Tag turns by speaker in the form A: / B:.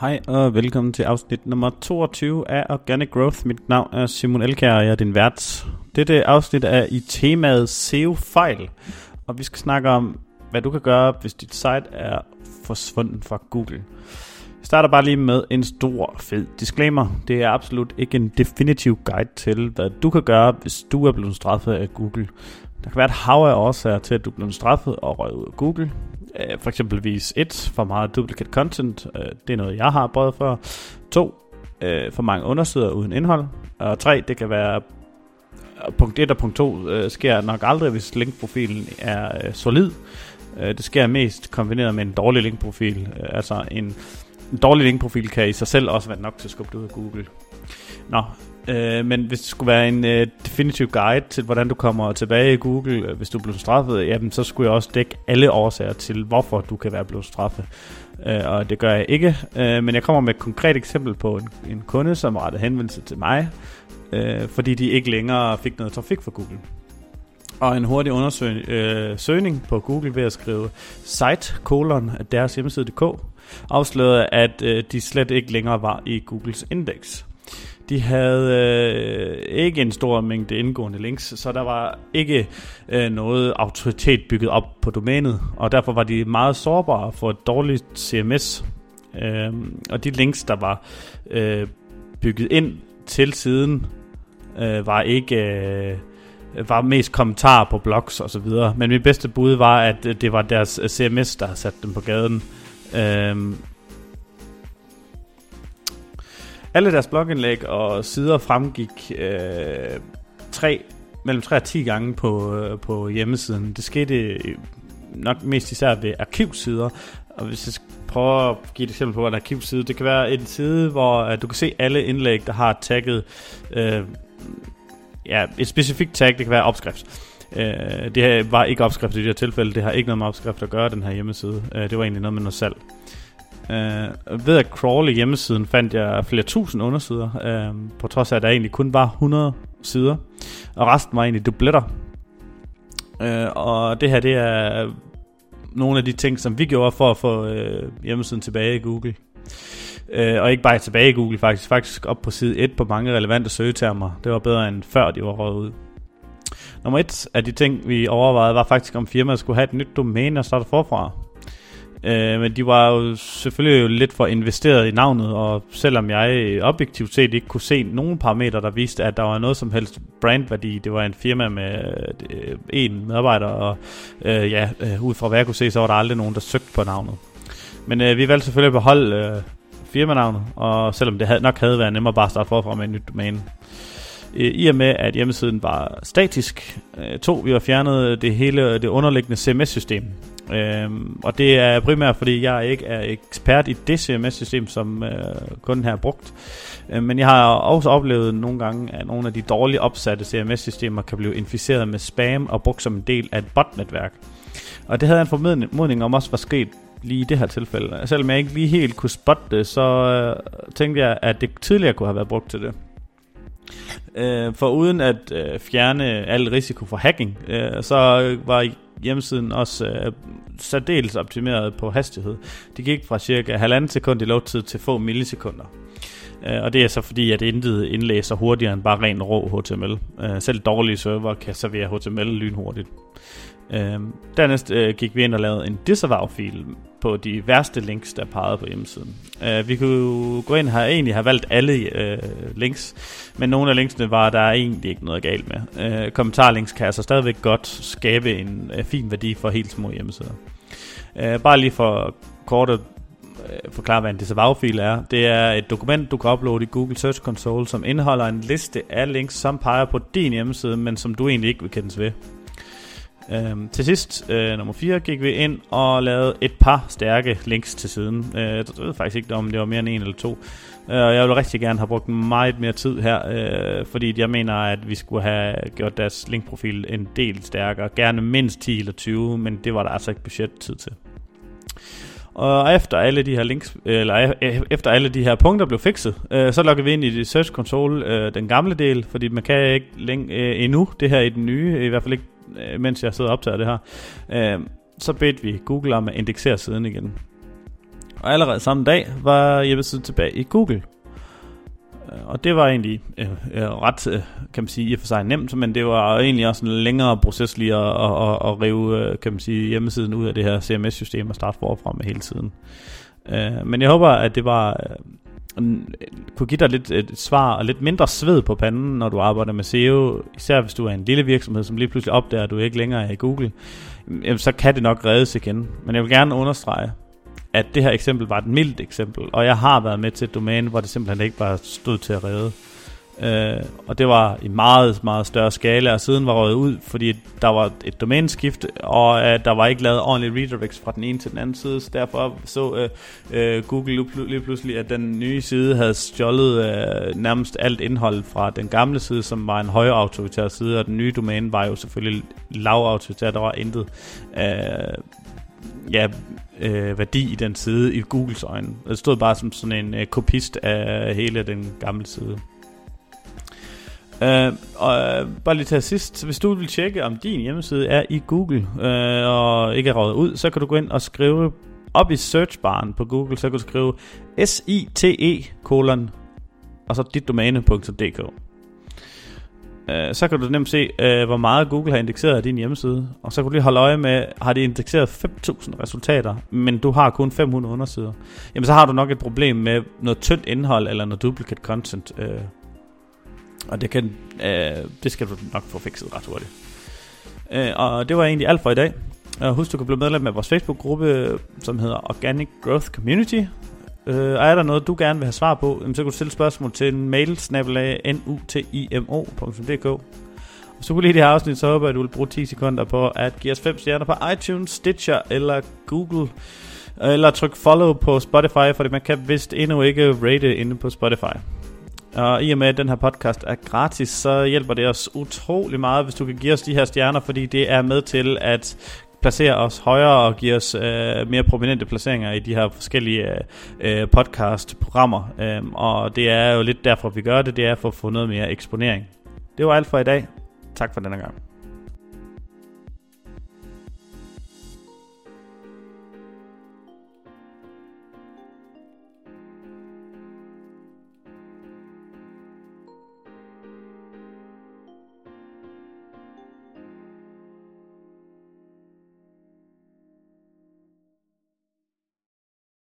A: Hej og velkommen til afsnit nummer 22 af Organic Growth. Mit navn er Simon Elkær, og jeg er din vært. Dette afsnit er i temaet SEO-fejl, og vi skal snakke om, hvad du kan gøre, hvis dit site er forsvundet fra Google. Jeg starter bare lige med en stor, fed disclaimer. Det er absolut ikke en definitiv guide til, hvad du kan gøre, hvis du er blevet straffet af Google. Der kan være et hav af årsager til, at du er blevet straffet og røget ud af Google. Øh, for eksempelvis et, for meget duplicate content. Øh, det er noget, jeg har prøvet for. To, øh, for mange undersider uden indhold. Og tre, det kan være punkt 1 og punkt 2 øh, sker nok aldrig, hvis linkprofilen er øh, solid. Øh, det sker mest kombineret med en dårlig linkprofil. Øh, altså en, en dårlig linkprofil kan i sig selv også være nok til at skubbe ud af Google. Nå, øh, men hvis det skulle være en øh, definitiv guide til, hvordan du kommer tilbage i Google, øh, hvis du er blevet straffet, jamen, så skulle jeg også dække alle årsager til, hvorfor du kan være blevet straffet. Øh, og det gør jeg ikke, øh, men jeg kommer med et konkret eksempel på en, en kunde, som rettede henvendelse til mig, øh, fordi de ikke længere fik noget trafik fra Google. Og en hurtig undersøgning øh, søgning på Google ved at skrive site colon deres hjemmeside.dk afslørede, at øh, de slet ikke længere var i Googles indeks. De havde øh, ikke en stor mængde indgående links, så der var ikke øh, noget autoritet bygget op på domænet, og derfor var de meget sårbare for et dårligt CMS. Øh, og de links, der var øh, bygget ind til siden, øh, var ikke... Øh, var mest kommentarer på blogs og så videre. Men mit bedste bud var, at øh, det var deres CMS, der havde sat dem på gaden. Øhm, alle deres blogindlæg og sider fremgik øh, tre, mellem 3 og 10 gange på, øh, på hjemmesiden. Det skete nok mest især ved arkivsider. Og hvis jeg prøver at give et eksempel på en arkivside, det kan være en side, hvor øh, du kan se alle indlæg, der har tagget øh, ja, et specifikt tag, det kan være opskrift. Øh, det her var ikke opskrift i det her tilfælde, det har ikke noget med opskrift at gøre, den her hjemmeside. Øh, det var egentlig noget med noget salg. Øh, ved at crawle hjemmesiden fandt jeg flere tusind undersider, øh, på trods af at der egentlig kun var 100 sider, og resten var egentlig dubletter. Øh, og det her, det er nogle af de ting, som vi gjorde for at få øh, hjemmesiden tilbage i Google. Øh, og ikke bare tilbage i Google faktisk, faktisk op på side 1 på mange relevante søgetermer. Det var bedre end før de var røget ud. Nummer et af de ting, vi overvejede, var faktisk, om firmaet skulle have et nyt domæne og starte forfra. Øh, men de var jo selvfølgelig jo lidt for investeret i navnet, og selvom jeg objektivt set ikke kunne se nogen parametre, der viste, at der var noget som helst brandværdi, det var en firma med øh, en medarbejder, og øh, ja, øh, ud fra hvad jeg kunne se, så var der aldrig nogen, der søgte på navnet. Men øh, vi valgte selvfølgelig at beholde øh, firmanavnet, og selvom det havde, nok havde været nemmere bare at starte forfra med et nyt domæne. Øh, I og med, at hjemmesiden var statisk, øh, to, vi har fjernet det hele det underliggende CMS-system. Øhm, og det er primært, fordi jeg ikke er ekspert i det CMS-system, som øh, kunden her har brugt. Øh, men jeg har også oplevet nogle gange, at nogle af de dårligt opsatte CMS-systemer kan blive inficeret med spam og brugt som en del af et botnetværk. Og det havde jeg en formodning om også var sket lige i det her tilfælde. Selvom jeg ikke lige helt kunne spotte det, så øh, tænkte jeg, at det tidligere kunne have været brugt til det. Øh, for uden at øh, fjerne al risiko for hacking, øh, så øh, var hjemmesiden også øh, særdeles optimeret på hastighed. Det gik fra cirka halvanden sekund i load-tid til få millisekunder. Øh, og det er så fordi, at intet indlæser hurtigere end bare ren rå HTML. Øh, selv dårlige server kan servere HTML lynhurtigt. Øhm, dernæst øh, gik vi ind og lavede en disavow-fil på de værste links, der pegede på hjemmesiden. Øh, vi kunne gå ind her egentlig have valgt alle øh, links, men nogle af linksene var der egentlig ikke noget galt med. Øh, kommentarlinks kan altså stadigvæk godt skabe en øh, fin værdi for helt små hjemmesider. Øh, bare lige for kort at øh, forklare, hvad en disavow-fil er. Det er et dokument, du kan uploade i Google Search Console, som indeholder en liste af links, som peger på din hjemmeside, men som du egentlig ikke vil kendes ved. Øhm, til sidst, øh, nummer 4, gik vi ind og lavede et par stærke links til siden. Øh, jeg ved faktisk ikke, om det var mere end en eller to. Øh, jeg vil rigtig gerne have brugt meget mere tid her, øh, fordi jeg mener, at vi skulle have gjort deres linkprofil en del stærkere. Gerne mindst 10 eller 20, men det var der altså ikke budget-tid til. Og efter alle de her links, eller øh, efter alle de her punkter blev fikset, øh, så logger vi ind i det Search Console, øh, den gamle del, fordi man kan ikke længe, øh, endnu det her i den nye, i hvert fald ikke Øh, mens jeg sidder og optager det her. Øh, så bedte vi Google om at indeksere siden igen. Og allerede samme dag var hjemmesiden tilbage i Google. Øh, og det var egentlig øh, øh, ret, øh, kan man sige, i og for sig nemt, men det var egentlig også en længere proces lige at, at, at, at rive, kan man sige, hjemmesiden ud af det her CMS-system og starte forfra med hele tiden. Øh, men jeg håber, at det var øh, kunne give dig lidt et svar og lidt mindre sved på panden, når du arbejder med SEO, især hvis du er en lille virksomhed, som lige pludselig opdager, at du ikke længere er i Google, så kan det nok reddes igen. Men jeg vil gerne understrege, at det her eksempel var et mildt eksempel, og jeg har været med til et domæne, hvor det simpelthen ikke bare stod til at redde. Øh, og det var i meget, meget større skala, og siden var røget ud, fordi der var et domæneskift, og øh, der var ikke lavet ordentligt redirects fra den ene til den anden side, så derfor så øh, øh, Google lige pludselig, at den nye side havde stjålet øh, nærmest alt indhold fra den gamle side, som var en højere autoritær side, og den nye domæne var jo selvfølgelig lav autoritær, der var intet øh, ja, øh, værdi i den side i Googles øjne. Det stod bare som sådan en øh, kopist af hele den gamle side. Uh, og uh, bare lige til sidst, hvis du vil tjekke, om din hjemmeside er i Google uh, og ikke er rådet ud, så kan du gå ind og skrive op i searchbaren på Google, så kan du skrive site kolon og så dit domæne.dk. Uh, så kan du nemt se, uh, hvor meget Google har indekseret af din hjemmeside. Og så kan du lige holde øje med, har de indekseret 5.000 resultater, men du har kun 500 undersider. Jamen så har du nok et problem med noget tyndt indhold eller noget duplicate content. Uh, og det, kan, øh, det skal du nok få fikset ret hurtigt. Øh, og det var egentlig alt for i dag. Og husk, du kan blive medlem af vores Facebook-gruppe, som hedder Organic Growth Community. Øh, og er der noget, du gerne vil have svar på, så kan du stille spørgsmål til en mail, nutimo.dk. Hvis så kunne lide det her afsnit, så håber jeg, at du vil bruge 10 sekunder på at give os 5 stjerner på iTunes, Stitcher eller Google. Eller tryk follow på Spotify, fordi man kan vist endnu ikke rate inde på Spotify. Og i og med, at den her podcast er gratis, så hjælper det os utrolig meget, hvis du kan give os de her stjerner, fordi det er med til at placere os højere og give os øh, mere prominente placeringer i de her forskellige øh, podcast-programmer. Øh, og det er jo lidt derfor, vi gør det, det er for at få noget mere eksponering. Det var alt for i dag. Tak for denne gang.